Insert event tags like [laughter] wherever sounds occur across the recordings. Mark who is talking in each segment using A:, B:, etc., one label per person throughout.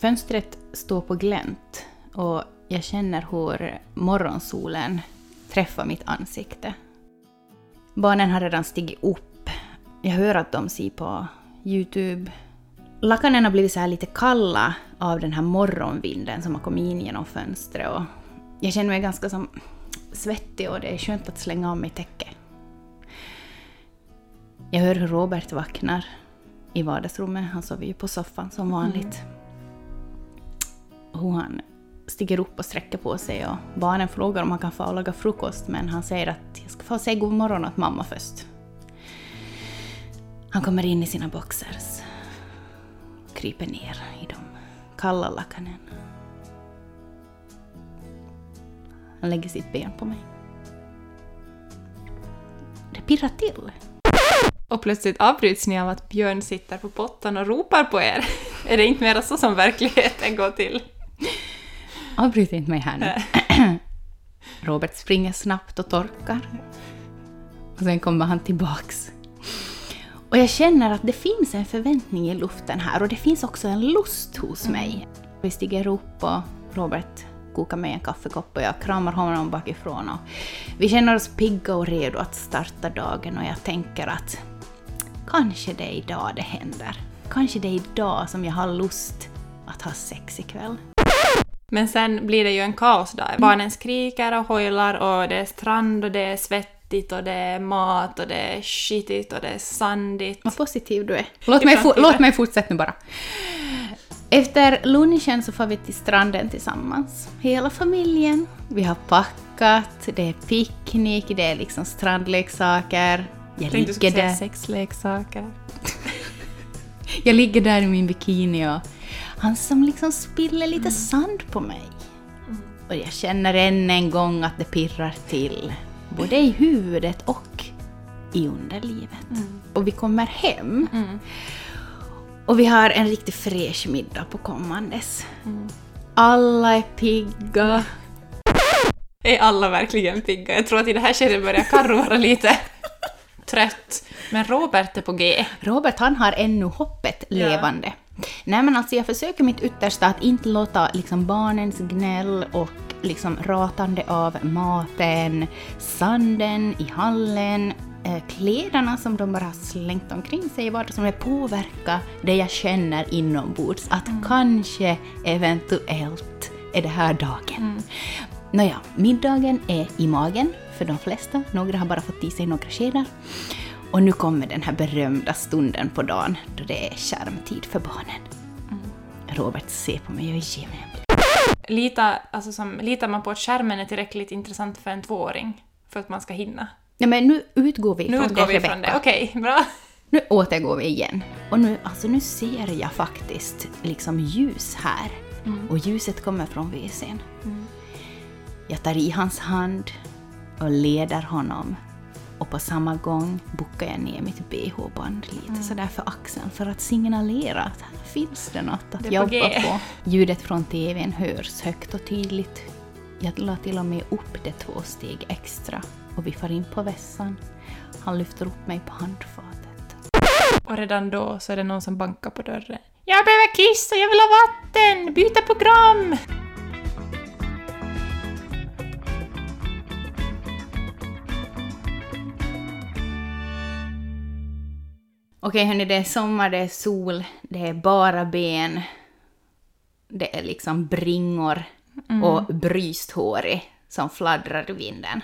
A: Fönstret står på glänt och jag känner hur morgonsolen träffar mitt ansikte. Barnen har redan stigit upp. Jag hör att de ser på Youtube. Lakanen har blivit så här lite kalla av den här morgonvinden som har kommit in genom fönstret. Och jag känner mig ganska som svettig och det är skönt att slänga av mig täcket. Jag hör hur Robert vaknar i vardagsrummet. Han sover ju på soffan som vanligt hur han stiger upp och sträcker på sig och barnen frågar om han kan få och laga frukost men han säger att jag ska få säga god morgon åt mamma först. Han kommer in i sina boxers. Kryper ner i de kalla lakanen. Han lägger sitt ben på mig. Det pirrar till.
B: Och plötsligt avbryts ni av att Björn sitter på pottan och ropar på er. [laughs] är det inte mer så som verkligheten går till?
A: Avbryt inte mig här nu. [laughs] Robert springer snabbt och torkar. Och sen kommer han tillbaks. Och jag känner att det finns en förväntning i luften här och det finns också en lust hos mig. Vi stiger upp och Robert kokar mig en kaffekopp och jag kramar honom bakifrån. Och vi känner oss pigga och redo att starta dagen och jag tänker att kanske det är idag det händer. Kanske det är idag som jag har lust att ha sex ikväll.
B: Men sen blir det ju en kaosdag. Barnen skriker och hojlar och det är strand och det är svettigt och det är mat och det är skitigt och det är sandigt.
A: Vad positiv du är. Låt mig, låt mig fortsätta nu bara. Efter lunchen så får vi till stranden tillsammans. Hela familjen. Vi har packat, det är picknick, det är liksom strandleksaker. Jag
B: tänkte du
A: ligger,
B: säga
A: där,
B: sexleksaker. [laughs]
A: jag ligger där i min bikini och han som liksom spiller lite sand på mig. Och jag känner än en gång att det pirrar till. Både i huvudet och i underlivet. Och vi kommer hem. Och vi har en riktigt fräsch middag på kommandes. Alla är pigga.
B: Är alla verkligen pigga? Jag tror att i det här skedet börjar Karro vara lite trött. Men Robert är på G.
A: Robert han har ännu hoppet levande. Nej men alltså jag försöker mitt yttersta att inte låta liksom barnens gnäll och liksom ratande av maten, sanden i hallen, eh, kläderna som de bara har slängt omkring sig i vardagsrummet påverka det jag känner inombords. Att kanske, eventuellt, är det här dagen. Nåja, middagen är i magen för de flesta. Några har bara fått i sig några skedar. Och nu kommer den här berömda stunden på dagen då det är skärmtid för barnen. Robert ser på mig och ger mig en blick.
B: Lita, alltså som, litar man på att skärmen är tillräckligt intressant för en tvååring för att man ska hinna?
A: Nej men nu utgår vi
B: Nu
A: från
B: utgår
A: det,
B: vi från det. Okej, bra.
A: Nu återgår vi igen. Och nu, alltså nu ser jag faktiskt liksom ljus här. Och ljuset kommer från WCn. Jag tar i hans hand och leder honom. Och på samma gång buckar jag ner mitt bh-band lite sådär för axeln för att signalera att här finns det något att
B: Det på
A: jobba
B: G.
A: på. Ljudet från TVn hörs högt och tydligt. Jag la till och med upp det två steg extra och vi far in på vässan. Han lyfter upp mig på handfatet.
B: Och redan då så är det någon som bankar på dörren. Jag behöver kissa, jag vill ha vatten! Byta program!
A: Okej hörni, det är sommar, det är sol, det är bara ben. Det är liksom bringor och brysthårig som fladdrar i vinden.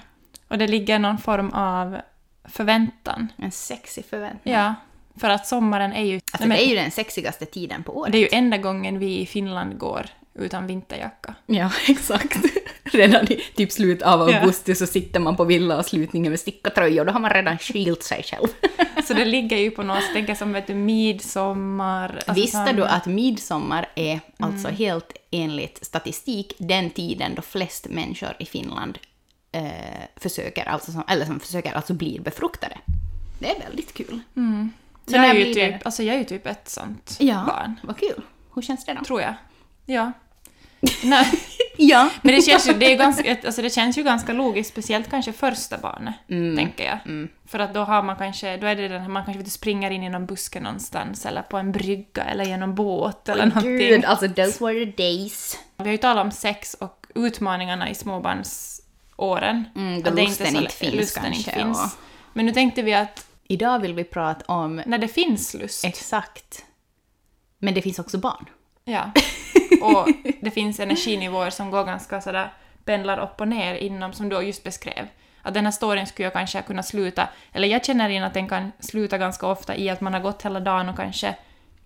B: Och det ligger någon form av förväntan.
A: En sexig förväntning.
B: Ja, för att sommaren är ju...
A: Alltså
B: men
A: det är ju den sexigaste tiden på året.
B: det är ju enda gången vi i Finland går utan vinterjacka.
A: Ja, [laughs] exakt. [laughs] Redan i typ slut av
B: Ja.
A: augusti så sitter man på villavslutningen med stickartröja och då har man redan [laughs] skilt sig själv.
B: Så det ligger ju på något tänker som vet du, midsommar... alltså
A: Visste du att midsommar är alltså helt enligt statistik den tiden då flest människor i Finland eh, försöker, alltså som, eller som försöker, alltså blir befruktade? Det är väldigt kul. Så
B: Jag är, ju typ, alltså jag är ju typ ett sånt
A: Ja,
B: barn,
A: vad kul. Hur känns det då?
B: tror jag. Ja. [laughs] Nej,
A: ja.
B: Men det känns, ju, det, är ganska, alltså det känns ju ganska logiskt, speciellt kanske första barnet,
A: Mm.
B: tänker jag. För att då har man kanske, då är det den här, man kanske vet, springer in i någon buske någonstans, eller på en brygga, eller genom båt, eller någonting.
A: Gud, alltså those were the days.
B: Vi har ju talat om sex och utmaningarna i småbarnsåren.
A: Mm, då
B: Att
A: lusten
B: så-
A: inte finns
B: lusten
A: kanske,
B: inte finns.
A: och-
B: Men nu tänkte vi att
A: Idag vill vi prata om
B: när det finns lust,
A: exakt. Men det finns också barn.
B: ja, [laughs] och [laughs] det finns energinivåer som går ganska sådär, pendlar upp och ner inom, som du just beskrev. Att den här storyn skulle jag kanske kunna sluta, eller jag känner in att den kan sluta ganska ofta i att man har gått hela dagen och kanske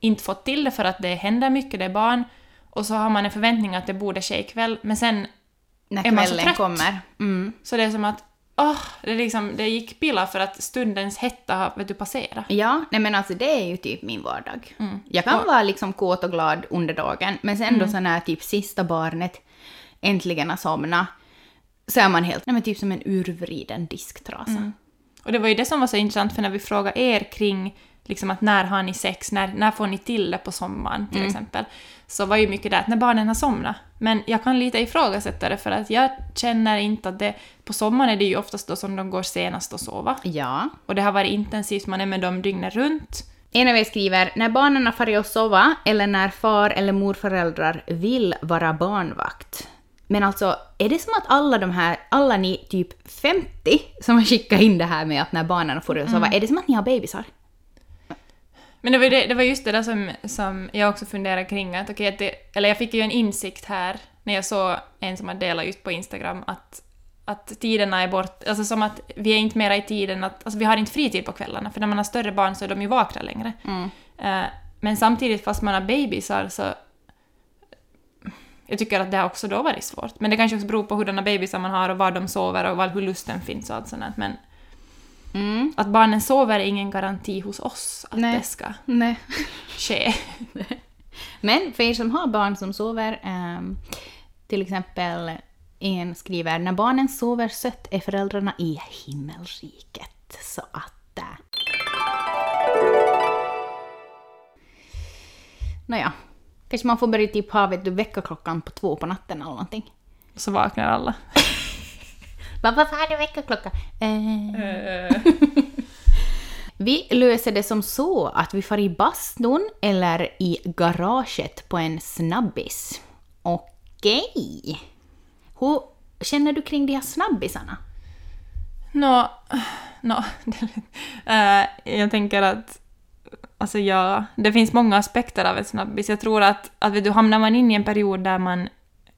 B: inte fått till det för att det händer mycket, det är barn, och så har man en förväntning att det borde ske ikväll, men sen
A: När
B: Är man så trött?
A: kommer. Mm.
B: Så det är som att, åh, det, liksom, det gick pilla för att stundens hetta har vet du, passerat.
A: Ja, nej men alltså det är ju typ min vardag.
B: Mm.
A: Jag kan
B: Och-
A: vara liksom kåt och glad under dagen, men sen då så när typ sista barnet äntligen har somnat, så är man helt, nej men typ som en urvriden disktrasa.
B: Och det var ju det som var så intressant, för när vi frågade er kring liksom att när har ni sex, när, när får ni till det på sommaren till exempel, så var ju mycket det att när barnen har somnat. Men jag kan lite ifrågasätta det för att jag känner inte att det... På sommaren är det ju oftast då som de går senast och sova.
A: Ja.
B: Och det har varit intensivt, man är med dem dygnet runt.
A: En av er skriver, när barnen har farit och sova eller när far eller morföräldrar vill vara barnvakt. Men alltså, är det som att alla de här, alla ni typ 50 som har skickat in det här med att när barnen får och sova, är det som att ni har bebisar?
B: Men det var, det, det var just det där som, som jag också funderade kring. Att, okej, det, eller jag fick ju en insikt här när jag såg en som hade delat just på Instagram att, att tiderna är bort. Alltså som att vi är inte mera i tiden att... Alltså vi har inte fritid på kvällarna, för när man har större barn så är de ju vakna längre. Eh, men samtidigt, fast man har bebisar så... Jag tycker att det har också då varit svårt. Men det kanske också beror på hurdana bebisar man har och var de sover och var, hur lusten finns och allt sånt. Men
A: Mm.
B: att barnen sover är ingen garanti hos oss att
A: Nej.
B: det ska
A: Nej.
B: ske. [laughs]
A: Men för er som har barn som sover, ehm, till exempel en skriver när barnen sover sött är föräldrarna i himmelriket. Så att... Äh. Nåja, kanske man får börja typ ha vet du, väckarklockan på två på natten eller någonting.
B: Så vaknar alla.
A: Varför har du väckarklocka? Eh. [laughs] Vi löser det som så att vi far i bastun eller i garaget på en snabbis. Okej. Hur känner du kring de här snabbisarna?
B: Nå, nå. [laughs] Eh, jag tänker att alltså ja, det finns många aspekter av ett snabbis. Jag tror att, att du, hamnar man in i en period där man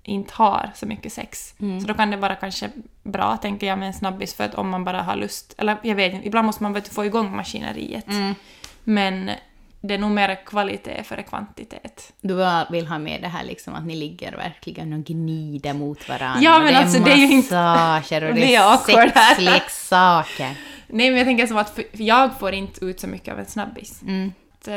B: inte har så mycket sex, så då kan det vara kanske bra, tänker jag, med en snabbis för att om man bara har lust, eller jag vet inte, ibland måste man vet, få igång maskineriet. Men det är nog mer kvalitet före kvantitet.
A: Du vill ha med det här liksom att ni ligger verkligen och gnider mot varandra.
B: Ja, men
A: det
B: alltså, det är ju inte-
A: massager och [laughs]
B: Det
A: är sexleksaker.
B: Nej, men jag tänker som att jag får inte ut så mycket av en snabbis.
A: Mm.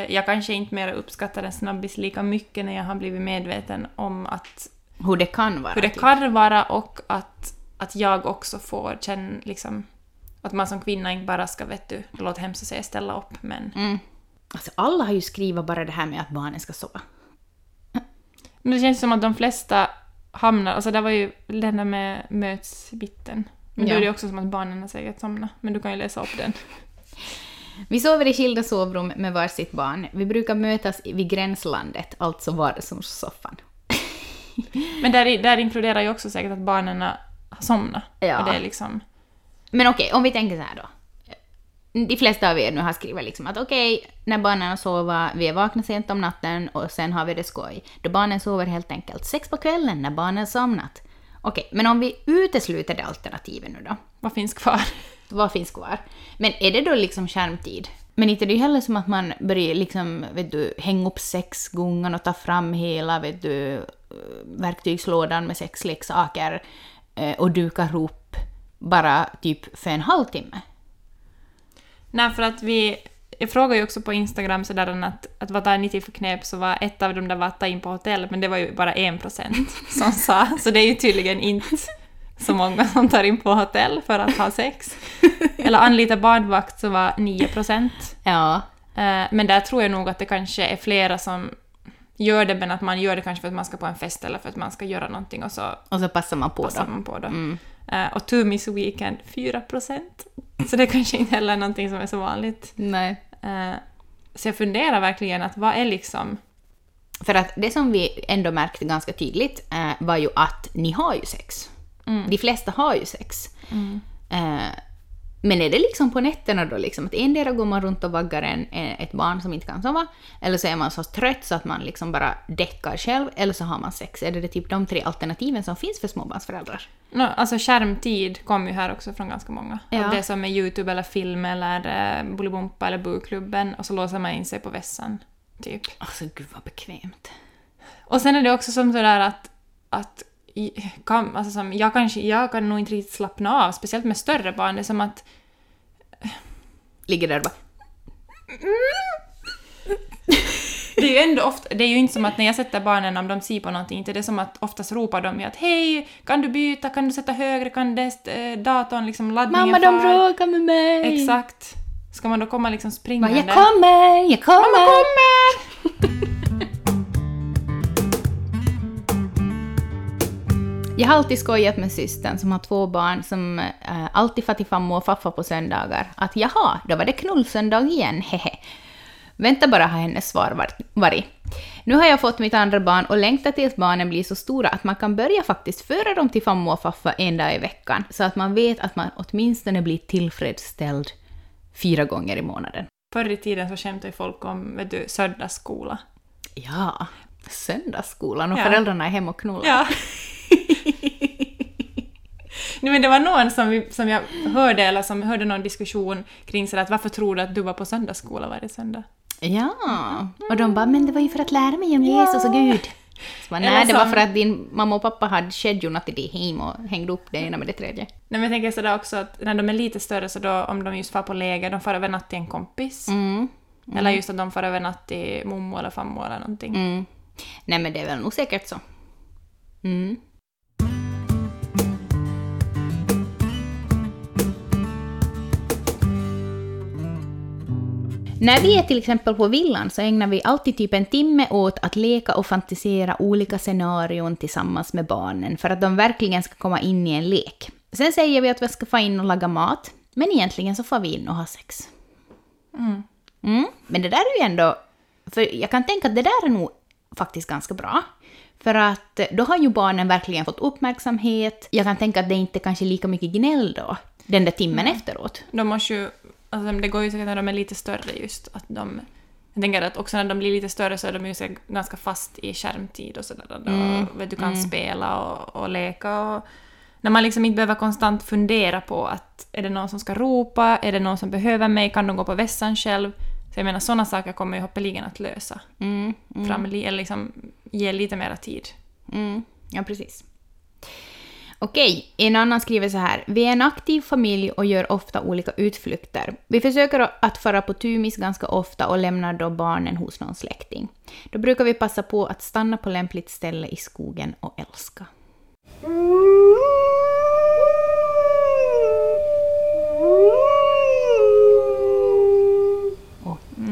B: Jag kanske inte mer uppskattar en snabbis lika mycket när jag har blivit medveten om att,
A: Hur det kan vara.
B: hur det
A: typ.
B: kan vara och att, att jag också får känna liksom, att man som kvinna inte bara ska, vet du, det låter hemskt att säga ställa upp, men,
A: Mm. Alltså alla har ju skrivit bara det här med att barnen ska sova.
B: men det känns som att de flesta hamnar, alltså det var ju den där med mötsbitten. Men då
A: Ja.
B: är det också som att barnen har säkert somnat, men du kan ju läsa upp den. [laughs]
A: Vi sover i skilda sovrum med varsitt barn. Vi brukar mötas vid gränslandet, alltså vardagsrumssoffan. [laughs]
B: Men där, där inkluderar ju också säkert att barnen har somnat.
A: Ja.
B: Och det är liksom...
A: Men okej, om vi tänker så här då. De flesta av er nu har skrivit liksom att okej, när barnen har sovit, vi är vakna sent om natten och sen har vi det skoj. Då barnen sover helt enkelt sex på kvällen när barnen somnat. Okej, men om vi utesluter det alternativet nu då?
B: Vad finns kvar? [laughs]
A: Vad finns kvar? Men är det då liksom skärmtid? Men inte det är heller som att man börjar liksom, vet du, hänga upp sexgungan och ta fram hela, vet du, verktygslådan med sexleksaker leksaker och dukar upp bara typ för en halvtimme.
B: Nej, för att vi... Jag frågade ju också på Instagram sådär att, att vad tar ni till för knep så var ett av dem där var att ta in på hotell, men det var ju bara en procent [laughs] som sa. Så det är ju tydligen inte så många som tar in på hotell för att ha sex. Eller anlita badvakt så var 9 procent.
A: Ja.
B: Eh, Men där tror jag nog att det kanske är flera som gör det men att man gör det kanske för att man ska på en fest eller för att man ska göra någonting och så
A: Och så passar man på
B: passar
A: då.
B: man på då.
A: Mm.
B: Eh, och two miss weekend 4%. Så det är kanske inte heller någonting som är så vanligt.
A: Nej.
B: Eh, så jag funderar verkligen att vad är liksom...
A: För att det som vi ändå märkte ganska tydligt var ju att ni har ju sex. De flesta har ju sex. Eh, men är det liksom på nätterna då liksom att endera går man runt och vaggar en, eh, ett barn som inte kan sova, eller så är man så trött så att man liksom bara däckar själv, eller så har man sex. Är det, det typ de tre alternativen som finns för småbarnsföräldrar?
B: No, alltså skärmtid kommer ju här också från ganska många.
A: Ja.
B: Det som är YouTube eller film eller eh, Bolibompa eller Bokklubben och så låser man in sig på vässan. Typ.
A: Alltså gud vad bekvämt.
B: Och sen är det också som sådär att, att kan, alltså som, jag, kanske, jag kan nog inte riktigt slappna av, speciellt med större barn. Det är som att
A: Ligger där och bara [laughs]
B: det är ju ändå ofta, det är ju inte som att när jag sätter barnen om de ser på någonting, inte det är som att oftast ropar de ju att hej, kan du byta, kan du sätta högre, kan det, eh, datorn liksom laddningen
A: Mamma de
B: far?"
A: bråkar med mig!
B: Exakt. Ska man då komma liksom springande?
A: jag kommer, jag kommer!
B: Mamma kommer!
A: Jag har alltid skojat med systern som har två barn som äh, alltid far till farmor och farfar på söndagar att jaha, då var det knullsöndag igen, [laughs] hehe. Vänta bara har hennes svar varit-. Nu har jag fått mitt andra barn och längtar tills barnen blir så stora att man kan börja faktiskt föra dem till farmor och farfar en dag i veckan så att man vet att man åtminstone blir tillfredsställd fyra gånger i månaden.
B: Förr i tiden så skämtade folk om vet du, söndagsskola.
A: Ja, söndagsskolan och
B: Ja.
A: föräldrarna är hemma och knullar.
B: Ja. [laughs] Nej, men det var någon som, vi, som jag hörde, eller som hörde någon diskussion kring sådär att varför tror du att du var på söndagsskola varje söndag?
A: Ja, och de bara “men det var ju för att lära mig om Jesus och Gud”. Så Nej, det var för att din mamma och pappa hade kedjorna till dig hem och hängde upp det ena med det tredje.
B: Nej, men jag tänker sådär också att när de är lite större så då, om de just far på läger, de far över natt till en kompis.
A: Mm.
B: Eller just att de far över natt till mommo eller farmor eller någonting.
A: Mm. Nej men det är väl nog säkert så. Mm. När vi är till exempel på villan så ägnar vi alltid typ en timme åt att leka och fantisera olika scenarion tillsammans med barnen för att de verkligen ska komma in i en lek. Sen säger vi att vi ska få in och laga mat, men egentligen så får vi in och ha sex. Mm. Men det där är ju ändå... För jag kan tänka att det där är nog faktiskt ganska bra. För att då har ju barnen verkligen fått uppmärksamhet. Jag kan tänka att det inte kanske är lika mycket gnäll då, den där timmen efteråt.
B: De måste ju, alltså det går ju säkert när de är lite större just att de jag tänker att också när de blir lite större så är de ju ganska fast i skärmtid och sådär. Då
A: Mm,
B: du kan spela och, och leka och när man liksom inte behöver konstant fundera på att är det någon som ska ropa, är det någon som behöver mig, kan de gå på vässan själv? Så jag menar sådana saker kommer ju hoppeligen att lösa.
A: Mm,
B: Fram, eller liksom ge lite mera tid.
A: mm, ja, precis. Okej, en annan skriver så här. Vi är en aktiv familj och gör ofta olika utflykter. Vi försöker att fara på tumis ganska ofta och lämnar då barnen hos någon släkting. Då brukar vi passa på att stanna på lämpligt ställe i skogen och älska.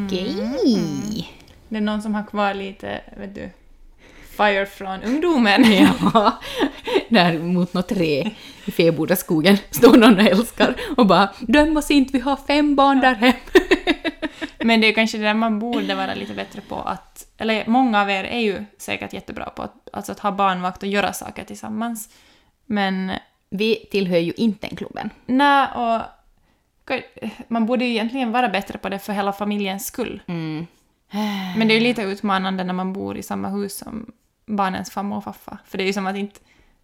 A: Okej.
B: Det är någon som har kvar lite, vet du, fire från ungdomen. [laughs]
A: Ja, där mot något trä i Febodaskogen [laughs] står någon och älskar och bara ”döm oss inte, vi har fem barn där hem”. [laughs]
B: Men det är kanske det där man borde vara lite bättre på att... Eller många av er är ju säkert jättebra på att, alltså att ha barnvakt och göra saker tillsammans. Men
A: Vi tillhör ju inte den klubben.
B: nej, och... Man borde ju egentligen vara bättre på det för hela familjens skull.
A: Mm.
B: Men det är ju lite utmanande när man bor i samma hus som barnens farmor och farfar. För det är ju som att inte...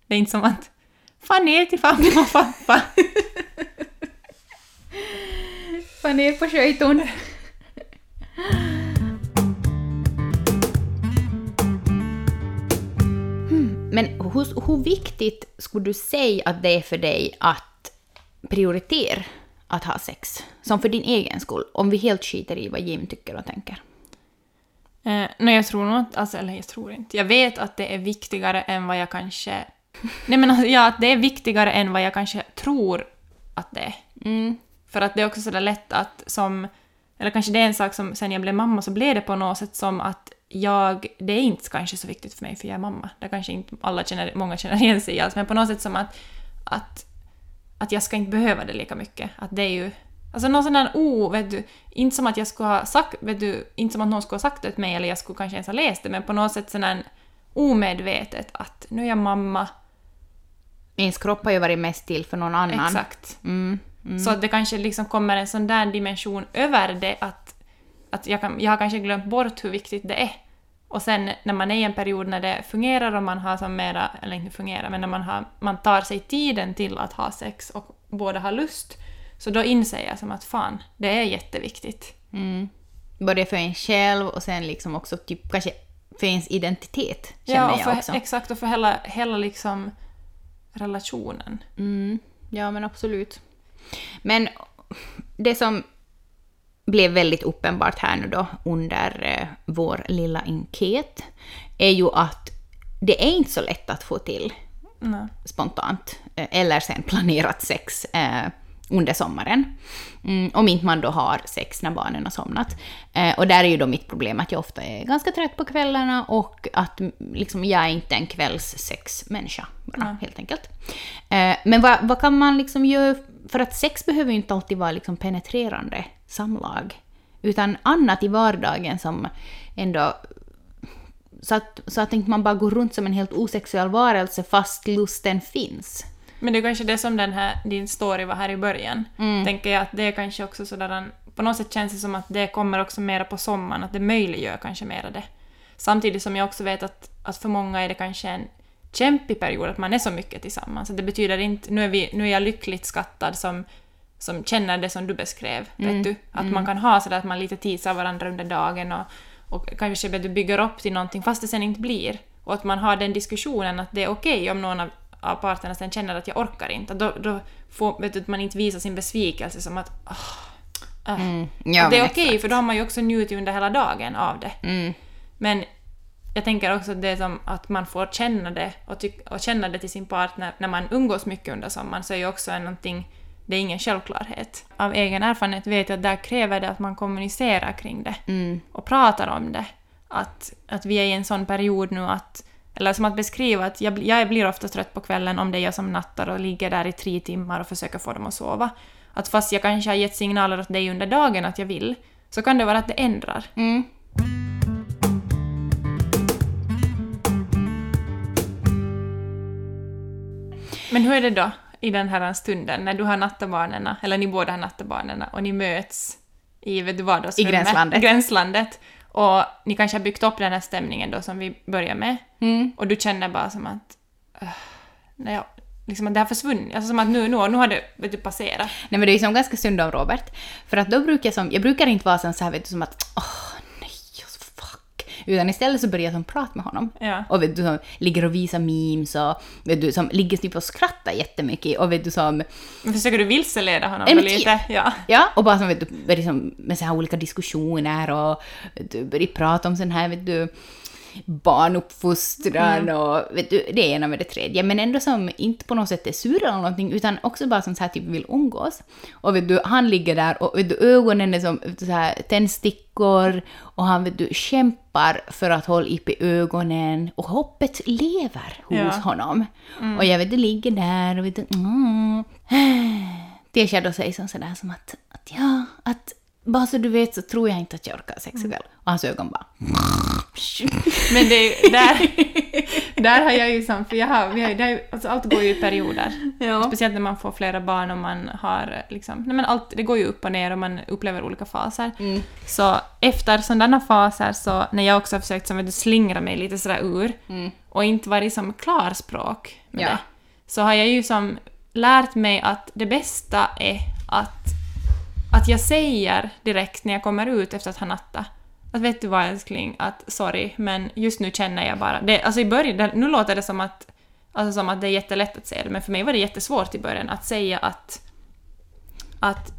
B: Det är inte som att... Fan ner till farmor och farfar!
A: Fan ner på sköjton. Hmm, Men hur, hur viktigt skulle du säga att det är för dig att prioritera att ha sex? Som för din egen skull, om vi helt skiter i vad Jim tycker och tänker.
B: Eh, nej, jag tror nog att, alltså, eller jag tror inte. Jag vet att det är viktigare än vad jag kanske... Nej men alltså, ja, det är viktigare än vad jag kanske tror att det är.
A: Mm.
B: För att det är också sådär lätt att som... Eller kanske det är en sak som sen jag blev mamma så blev det på något sätt som att jag, det är inte kanske så viktigt för mig för jag är mamma. Det kanske inte alla känner, många känner igen sig i alls, men på något sätt som att, att, att jag ska inte behöva det lika mycket. Att det är ju Alltså någon sån där oh, vet du, inte som att jag skulle ha sagt, vet du, inte som att någon skulle ha sagt det till mig eller jag skulle kanske ens ha läst det, men på något sätt sån där omedvetet att nu är jag mamma.
A: Ens kropp har ju varit mest till för någon annan.
B: Exakt.
A: Mm, mm.
B: Så att det kanske liksom kommer en sån där dimension över det att, att jag, kan, jag har kanske glömt bort hur viktigt det är. Och sen när man är i en period när det fungerar och man har som mera, eller inte fungerar, men när man, har, man tar sig tiden till att ha sex och båda har lust, så då inser jag som att fan, det är jätteviktigt.
A: Mm. Både för en själv och sen liksom också typ kanske för ens identitet, känner
B: Ja, och
A: jag
B: för,
A: också.
B: exakt, och för hela, hela liksom relationen.
A: Mm, ja, men absolut. Men det som blev väldigt uppenbart här nu då under eh, vår lilla enkät är ju att det är inte så lätt att få till
B: Nej.
A: spontant eh, eller sen planerat sex eh, under sommaren. Mm, om inte man då har sex när barnen har somnat. Eh, och där är ju då mitt problem att jag ofta är ganska trött på kvällarna och att mm, liksom, jag är inte en kvällssexmänniska bara,
B: Ja.
A: helt enkelt. Eh, men vad, vad kan man liksom göra? För att sex behöver ju inte alltid vara liksom penetrerande samlag. Utan annat i vardagen som ändå så att, så att inte man bara går runt som en helt osexuell varelse fast lusten finns.
B: Men det är kanske det som den här, din story var här i början.
A: Mm.
B: Tänker jag att det är kanske också sådär, på något sätt känns det som att det kommer också mera på sommaren, att det möjliggör kanske mera det. Samtidigt som jag också vet att, att för många är det kanske en kämpig period att man är så mycket tillsammans. Så det betyder inte, nu är, vi, nu är jag lyckligt skattad som, som känner det som du beskrev, vet du? Att man kan ha sådär att man lite teasar varandra under dagen och, och kanske du, bygger upp till någonting fast det sen inte blir. Och att man har den diskussionen att det är okej om någon av, av parterna sen känner att jag orkar inte. Då, då får vet du, man inte visar sin besvikelse som att ah, äh.
A: Mm. Ja,
B: det är okej,
A: exakt.
B: för då har man ju också njutit under hela dagen av det.
A: Mm.
B: Men jag tänker också att det är som att man får känna det och, och känna det till sin partner när man umgås mycket under sommaren så är ju också någonting, det är ingen självklarhet. Av egen erfarenhet vet jag att där kräver det att man kommunicerar kring det
A: Mm.
B: och pratar om det. Att, att vi är i en sån period nu att eller som att beskriva att jag, jag blir ofta trött på kvällen om det är jag som nattar och ligger där i tre timmar och försöker få dem att sova. Att fast jag kanske har gett signaler åt dig under dagen att jag vill, så kan det vara att det ändrar.
A: Mm.
B: Men hur är det då i den här stunden när du har nattabarnen, eller ni båda har nattabarnen och ni möts i vet du vad
A: I gränslandet.
B: gränslandet och ni kanske har byggt upp den här stämningen då som vi börjar med
A: Mm.
B: och du känner bara som att uh, nej, jag- liksom att det har försvunnit, alltså som att nu, nu, nu har det vet du, passerat.
A: Nej men det är ju som ganska synd om Robert. För att då brukar jag som, jag brukar inte vara som så här vet du som att fuck. Utan istället så börjar jag som prata med honom.
B: Ja.
A: Och vet du som ligger och visar memes och vet du som ligger typ och skrattar jättemycket och vet du som
B: försöker du vilseleda honom
A: men typ.
B: lite? Ja.
A: Ja, och bara som vet du, med så här olika diskussioner och vet du, börjar prata om sån här vet du barnuppfostran och vet du, det ena med det tredje, men ändå som inte på något sätt är sur eller någonting, utan också bara som så här typ vill umgås. Och vet du, han ligger där och vet du, ögonen är som du, så här tändstickor och han vet du, kämpar för att hålla upp i ögonen och hoppet lever hos
B: Ja.
A: honom. Och jag vet du, ligger där och vet du, mm. Tisha då säger som sådär som att, att ja, att bara så du vet så tror jag inte att jag orkar sex ikväll. Och hans ögon bara... [laughs]
B: Men det är där, där har jag ju som, för jag har, vi har, ju- det är ju, alltså allt går ju i perioder.
A: Ja.
B: Speciellt när man får flera barn och man har liksom, nej men allt, det går ju upp och ner och man upplever olika faser.
A: Mm.
B: Så efter sådana faser så, när jag också har försökt som slingra mig lite sådär ur
A: Mm.
B: och inte varit som klarspråk med
A: Ja.
B: det, så har jag ju som lärt mig att det bästa är att, att jag säger direkt när jag kommer ut efter att ha nattat att vet du vad älskling, att sorry, men just nu känner jag bara... Det, alltså i början, nu låter det som att, alltså som att det är jättelätt att säga det, men för mig var det jättesvårt i början att säga att, att,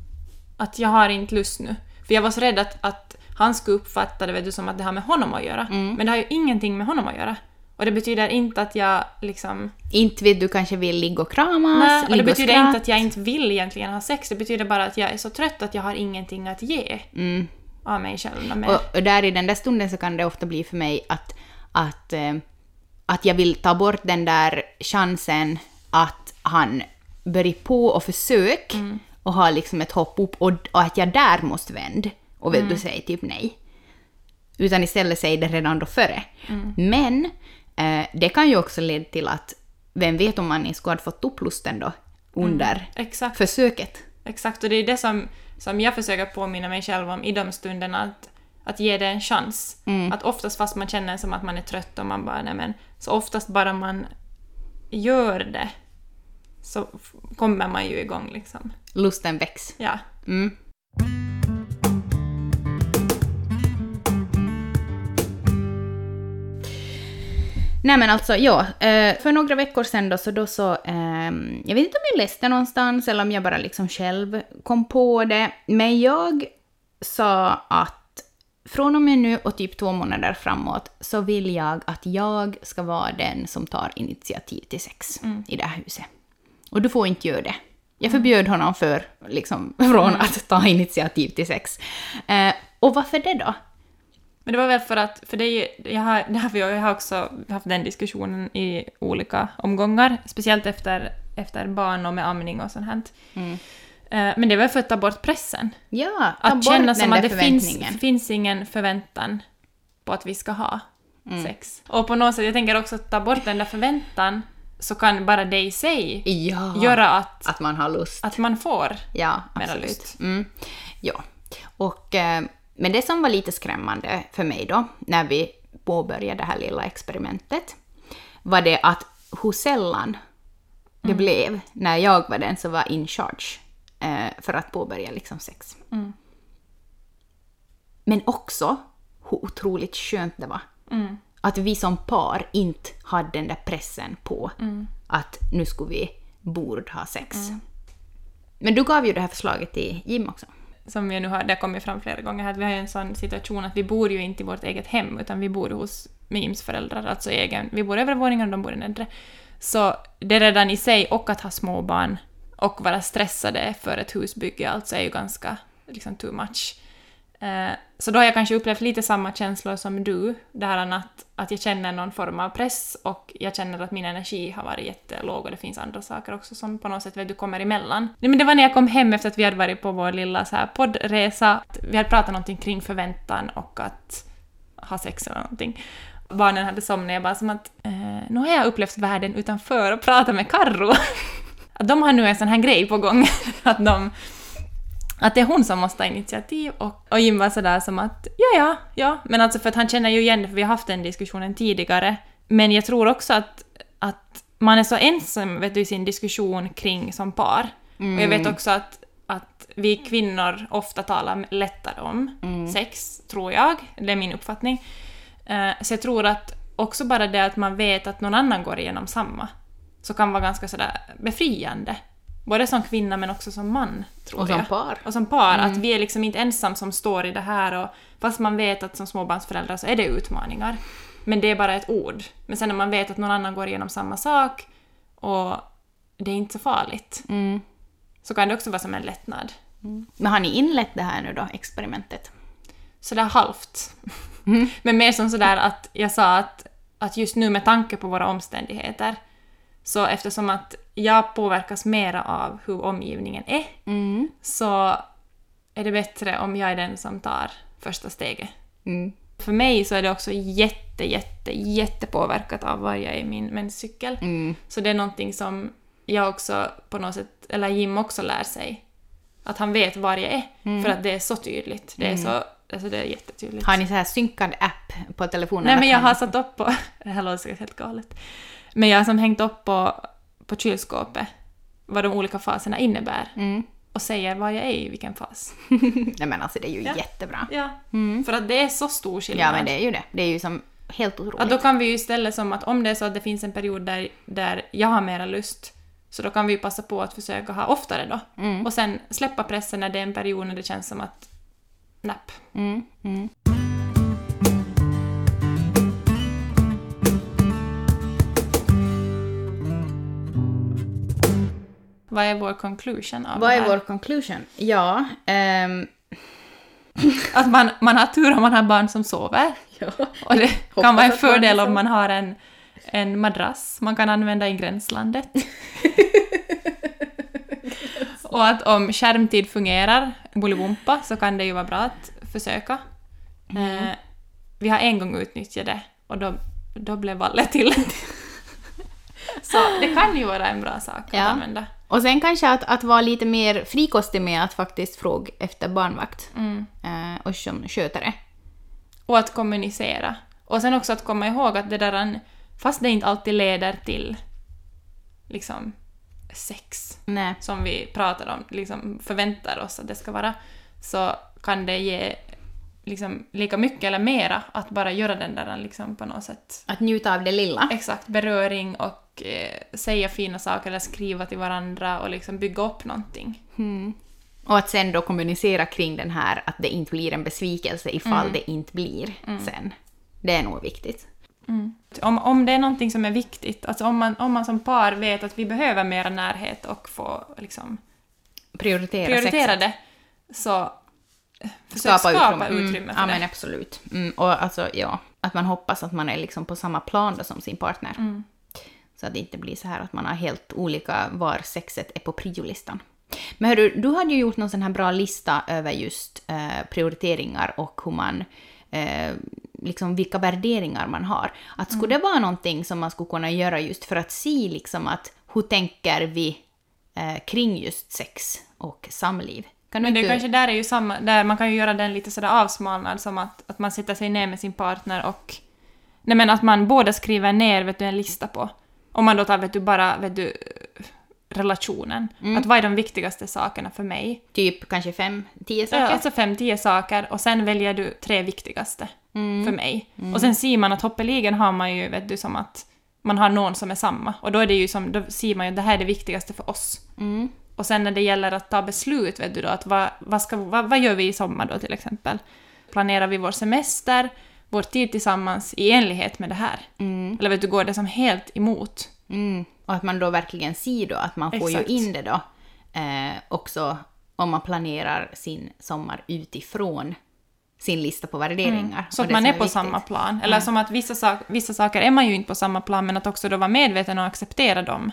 B: att jag har inte lust nu. För jag var så rädd att, att han skulle uppfatta det vet du, som att det har med honom att göra.
A: Mm.
B: Men det har ju ingenting med honom att göra. Och det betyder inte att jag liksom...
A: Inte vet du kanske vill ligga och kramas,
B: Nej, och det betyder
A: skratta.
B: inte att jag inte vill egentligen ha sex. Det betyder bara att jag är så trött att jag har ingenting att ge.
A: Mm.
B: av mig själv.
A: Och, och där i den där stunden så kan det ofta bli för mig att, att, eh, att jag vill ta bort den där chansen att han börjar på och försök och har liksom ett hopp upp och, och att jag där måste vända och vill du säga typ nej. Utan istället säger det redan då före. Men eh, det kan ju också leda till att vem vet om man inte skulle ha fått upp lusten då under
B: Exakt.
A: försöket.
B: Exakt, och det är det som, som jag försöker påminna mig själv om i de stunderna, att, att ge det en chans. Att oftast fast man känner som att man är trött och man bara, nej men, så oftast bara man gör det så kommer man ju igång liksom.
A: Lusten väcks.
B: Ja.
A: Mm. Nej men alltså, ja. eh, För några veckor sedan då så, då så ehm, jag vet inte om jag läste någonstans eller om jag bara liksom själv kom på det, men jag sa att från och med nu och typ två månader framåt så vill jag att jag ska vara den som tar initiativ till sex i det här huset. Och du får inte göra det. Jag förbjöd honom för, liksom, [laughs] från att ta initiativ till sex. Eh, och varför det då?
B: Men det var väl för att, för det är jag har, det för jag har också haft den diskussionen i olika omgångar, speciellt efter, efter barn och med amning och sånt här. Eh, Men det väl för att ta bort pressen.
A: Ja, ta
B: Att
A: bort
B: känna som att det finns, finns ingen förväntan på att vi ska ha sex. Och på något sätt, jag tänker också att ta bort den där förväntan så kan bara det i sig
A: Ja,
B: göra att,
A: att man har lust.
B: att man får
A: Ja,
B: mera
A: absolut.
B: lust.
A: Mm. Ja. Och, eh, men det som var lite skrämmande för mig då, när vi påbörjade det här lilla experimentet, var det att hur sällan det blev när jag var den som var in charge eh, för att påbörja liksom sex. Men också hur otroligt skönt det var. Att vi som par inte hade den där pressen på att nu skulle vi borde ha sex. Men du gav ju det här förslaget till Jim också
B: som jag nu har, det har kommit fram flera gånger här, att vi har en sån situation att vi bor ju inte i vårt eget hem, utan vi bor hos Mims föräldrar, alltså egen, vi bor i våningen och de bor i nedre. Så det redan i sig, och att ha småbarn, och vara stressade för ett husbygge, alltså är ju ganska liksom too much. Eh, så då har jag kanske upplevt lite samma känslor som du, det här att, att jag känner någon form av press och jag känner att min energi har varit jättelåg och det finns andra saker också som på något sätt vet du, kommer emellan. Nej, men det var när jag kom hem efter att vi hade varit på vår lilla så här poddresa. Vi hade pratat någonting kring förväntan och att ha sex eller någonting. Barnen hade somnat, jag bara som att eh, nu har jag upplevt världen utanför och pratat med Karro. [laughs] att de har nu en sån här grej på gång, [laughs] att de att det är hon som måste ta initiativ och, och Jim var sådär som att ja, ja, ja, men alltså för att han känner ju igen det för vi har haft den diskussionen tidigare. Men jag tror också att, att man är så ensam vet du, i sin diskussion kring som par. Och jag vet också att, att vi kvinnor ofta talar lättare om sex, tror jag. Det är min uppfattning. Eh, så jag tror att också bara det att man vet att någon annan går igenom samma, så kan vara ganska sådär befriande. Både som kvinna men också som man, tror
A: Och som
B: jag.
A: par.
B: Och som par, att vi är liksom inte ensam som står i det här och fast man vet att som småbarnsföräldrar så är det utmaningar. Men det är bara ett ord. Men sen när man vet att någon annan går igenom samma sak och det är inte så farligt,
A: Mm.
B: så kan det också vara som en lättnad.
A: Men har ni inlett det här nu då, experimentet?
B: Sådär halvt. [laughs] Men mer som sådär att jag sa att, att just nu med tanke på våra omständigheter, så eftersom att jag påverkas mera av hur omgivningen är,
A: Mm.
B: så är det bättre om jag är den som tar första steget.
A: Mm.
B: För mig så är det också jätte, jätte, jättepåverkat av var jag är i min menscykel.
A: Mm.
B: Så det är någonting som jag också på något sätt, eller Jim också lär sig. Att han vet var jag är. För att det är så tydligt. Det är så, alltså det är jättetydligt.
A: Har ni så här synkad app på telefonen?
B: Nej men jag har satt upp på, [laughs] det här låter helt galet. Men jag har som hängt upp på, på kylskåpet vad de olika faserna innebär.
A: Mm.
B: Och säger var jag är i vilken fas. [laughs]
A: Nej men alltså det är ju
B: Ja.
A: jättebra.
B: Ja. För att det är så stor skillnad.
A: Ja men det är ju det. Det är ju som helt otroligt.
B: Ja, då kan vi ju istället som att om det är så att det finns en period där, där jag har mera lust, så då kan vi ju passa på att försöka ha oftare då.
A: Mm.
B: Och sen släppa pressen när det är en period när det känns som att napp.
A: Mm.
B: Vad är vår conclusion av
A: Vad
B: det
A: är
B: här?
A: vår conclusion? Ja, ehm, [laughs]
B: Att man, man har tur om man har barn som sover.
A: Ja.
B: Och det [laughs] kan vara en fördel om
A: sover.
B: man har en, en madrass man kan använda i gränslandet. [laughs] och att om skärmtid fungerar, bolibompa, så kan det ju vara bra att försöka.
A: Mm.
B: Eh, vi har en gång utnyttjat det och då, då blev vallet till. Så det kan ju vara en bra sak
A: Ja.
B: att använda.
A: Och sen kanske att, att vara lite mer frikostig med att faktiskt fråga efter barnvakt
B: Mm.
A: eh, och som skötare.
B: Och att kommunicera. Och sen också att komma ihåg att det där, fast det inte alltid leder till liksom sex,
A: Nej.
B: som vi pratar om, liksom förväntar oss att det ska vara, så kan det ge liksom lika mycket eller mera att bara göra den där liksom på något sätt.
A: Att njuta av det lilla.
B: Exakt, beröring och eh, säga fina saker eller skriva till varandra och liksom bygga upp någonting.
A: Och att sen då kommunicera kring den här att det inte blir en besvikelse ifall det inte blir sen. Det är nog viktigt.
B: Om, om det är någonting som är viktigt, alltså om man, om man som par vet att vi behöver mer närhet och få liksom
A: Prioritera,
B: prioritera
A: sexet.
B: det, så
A: Skapa,
B: skapa,
A: utrymme.
B: utrymme,
A: Mm.
B: för
A: ja,
B: det.
A: men absolut. Mm. Och alltså, ja, att man hoppas att man är liksom på samma plan då som sin partner.
B: Mm.
A: Så att det inte blir så här att man har helt olika var sexet är på priolistan. Men hörru, du hade ju gjort någon sån här bra lista över just eh, prioriteringar och hur man, eh, liksom vilka värderingar man har. Att skulle
B: Mm.
A: det vara någonting som man skulle kunna göra just för att se liksom att hur tänker vi eh, kring just sex och samliv? Kan
B: Men det
A: inte...
B: kanske där är ju samma, där man kan ju göra den lite sådär avsmalnad som att, att man sätter sig ner med sin partner och... Nej men att man båda skriver ner vet du, en lista på. Om man då tar vet du, bara vet du, relationen.
A: Mm.
B: Att vad är de viktigaste sakerna för mig?
A: Typ kanske fem, tio saker?
B: Ja, alltså fem, tio saker och sen väljer du tre viktigaste
A: Mm.
B: för mig. Och sen ser man att hoppeligen har man ju, vet du, som att man har någon som är samma. Och då är det ju som, då ser man ju att det här är det viktigaste för oss.
A: Mm.
B: Och sen när det gäller att ta beslut, vet du då, att vad, vad, ska, vad, vad gör vi i sommar då till exempel? Planerar vi vår semester, vår tid tillsammans i enlighet med det här? Eller vet du, går det som helt emot?
A: Mm. Och att man då verkligen ser då att man får
B: Exakt.
A: ju in det då eh, också om man planerar sin sommar utifrån sin lista på värderingar.
B: Så
A: och
B: att man
A: som
B: är på
A: viktigt.
B: samma plan. Eller som att vissa, sak, vissa saker är man ju inte på samma plan, men att också då vara medveten och acceptera dem.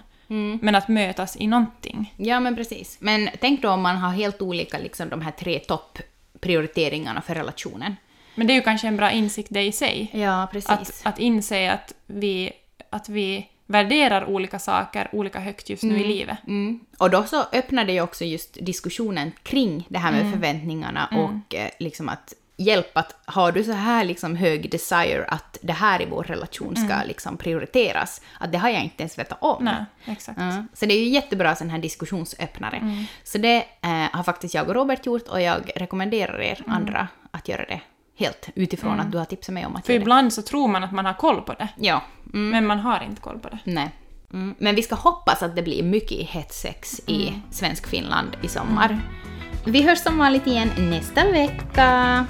B: Men att mötas i någonting.
A: Ja, men precis. Men tänk då om man har helt olika, liksom de här tre topprioriteringarna för relationen.
B: Men det är ju kanske en bra insikt det i sig.
A: Ja, precis.
B: Att, att inse att vi, att vi värderar olika saker olika högt just nu i livet.
A: Mm. Och då så öppnar det ju också just diskussionen kring det här
B: Mm.
A: med förväntningarna och eh, liksom att hjälpa att har du så här liksom hög desire att det här i vår relation ska liksom prioriteras, att det har jag inte ens vetat om.
B: Mm. Nej.
A: Ja, så det är ju jättebra sån här diskussionsöppnare.
B: Mm.
A: Så det eh, har faktiskt jag och Robert gjort och jag rekommenderar er
B: Mm.
A: andra att göra det helt utifrån att du har tipsat mig om att
B: För
A: göra det.
B: ibland så tror man att man har koll på det,
A: Ja, mm,
B: men man har inte koll på det.
A: nej. Mm. Men vi ska hoppas att det blir mycket hett sex i
B: Mm.
A: svensk Finland i sommar. Vi hörs som vanligt igen nästa vecka.